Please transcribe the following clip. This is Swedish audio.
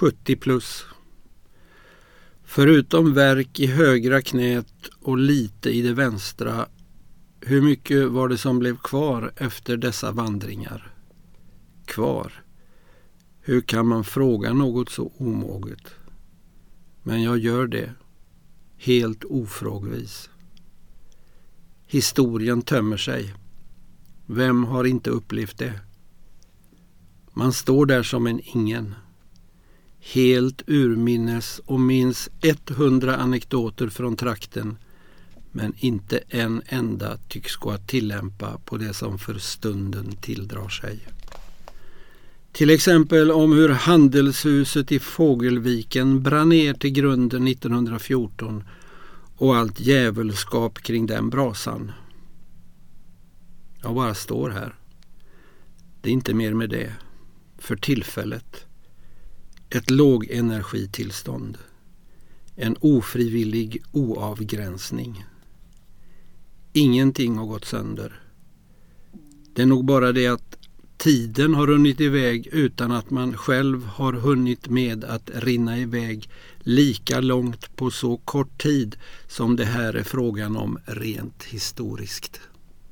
70 plus. Förutom verk i högra knät och lite i det vänstra, hur mycket var det som blev kvar efter dessa vandringar? Kvar? Hur kan man fråga något så omoget? Men jag gör det, helt ofrågvis. Historien tömmer sig. Vem har inte upplevt det? Man står där som en ingen. Helt urminnes och minns 100 anekdoter från trakten men inte en enda tycks gå att tillämpa på det som för stunden tilldrar sig. Till exempel om hur handelshuset i Fågelviken brann ner till grunden 1914 och allt djävulskap kring den brasan. Jag bara står här. Det är inte mer med det. För tillfället. Ett lågenergitillstånd. En ofrivillig oavgränsning. Ingenting har gått sönder. Det är nog bara det att tiden har runnit iväg utan att man själv har hunnit med att rinna iväg lika långt på så kort tid som det här är frågan om rent historiskt.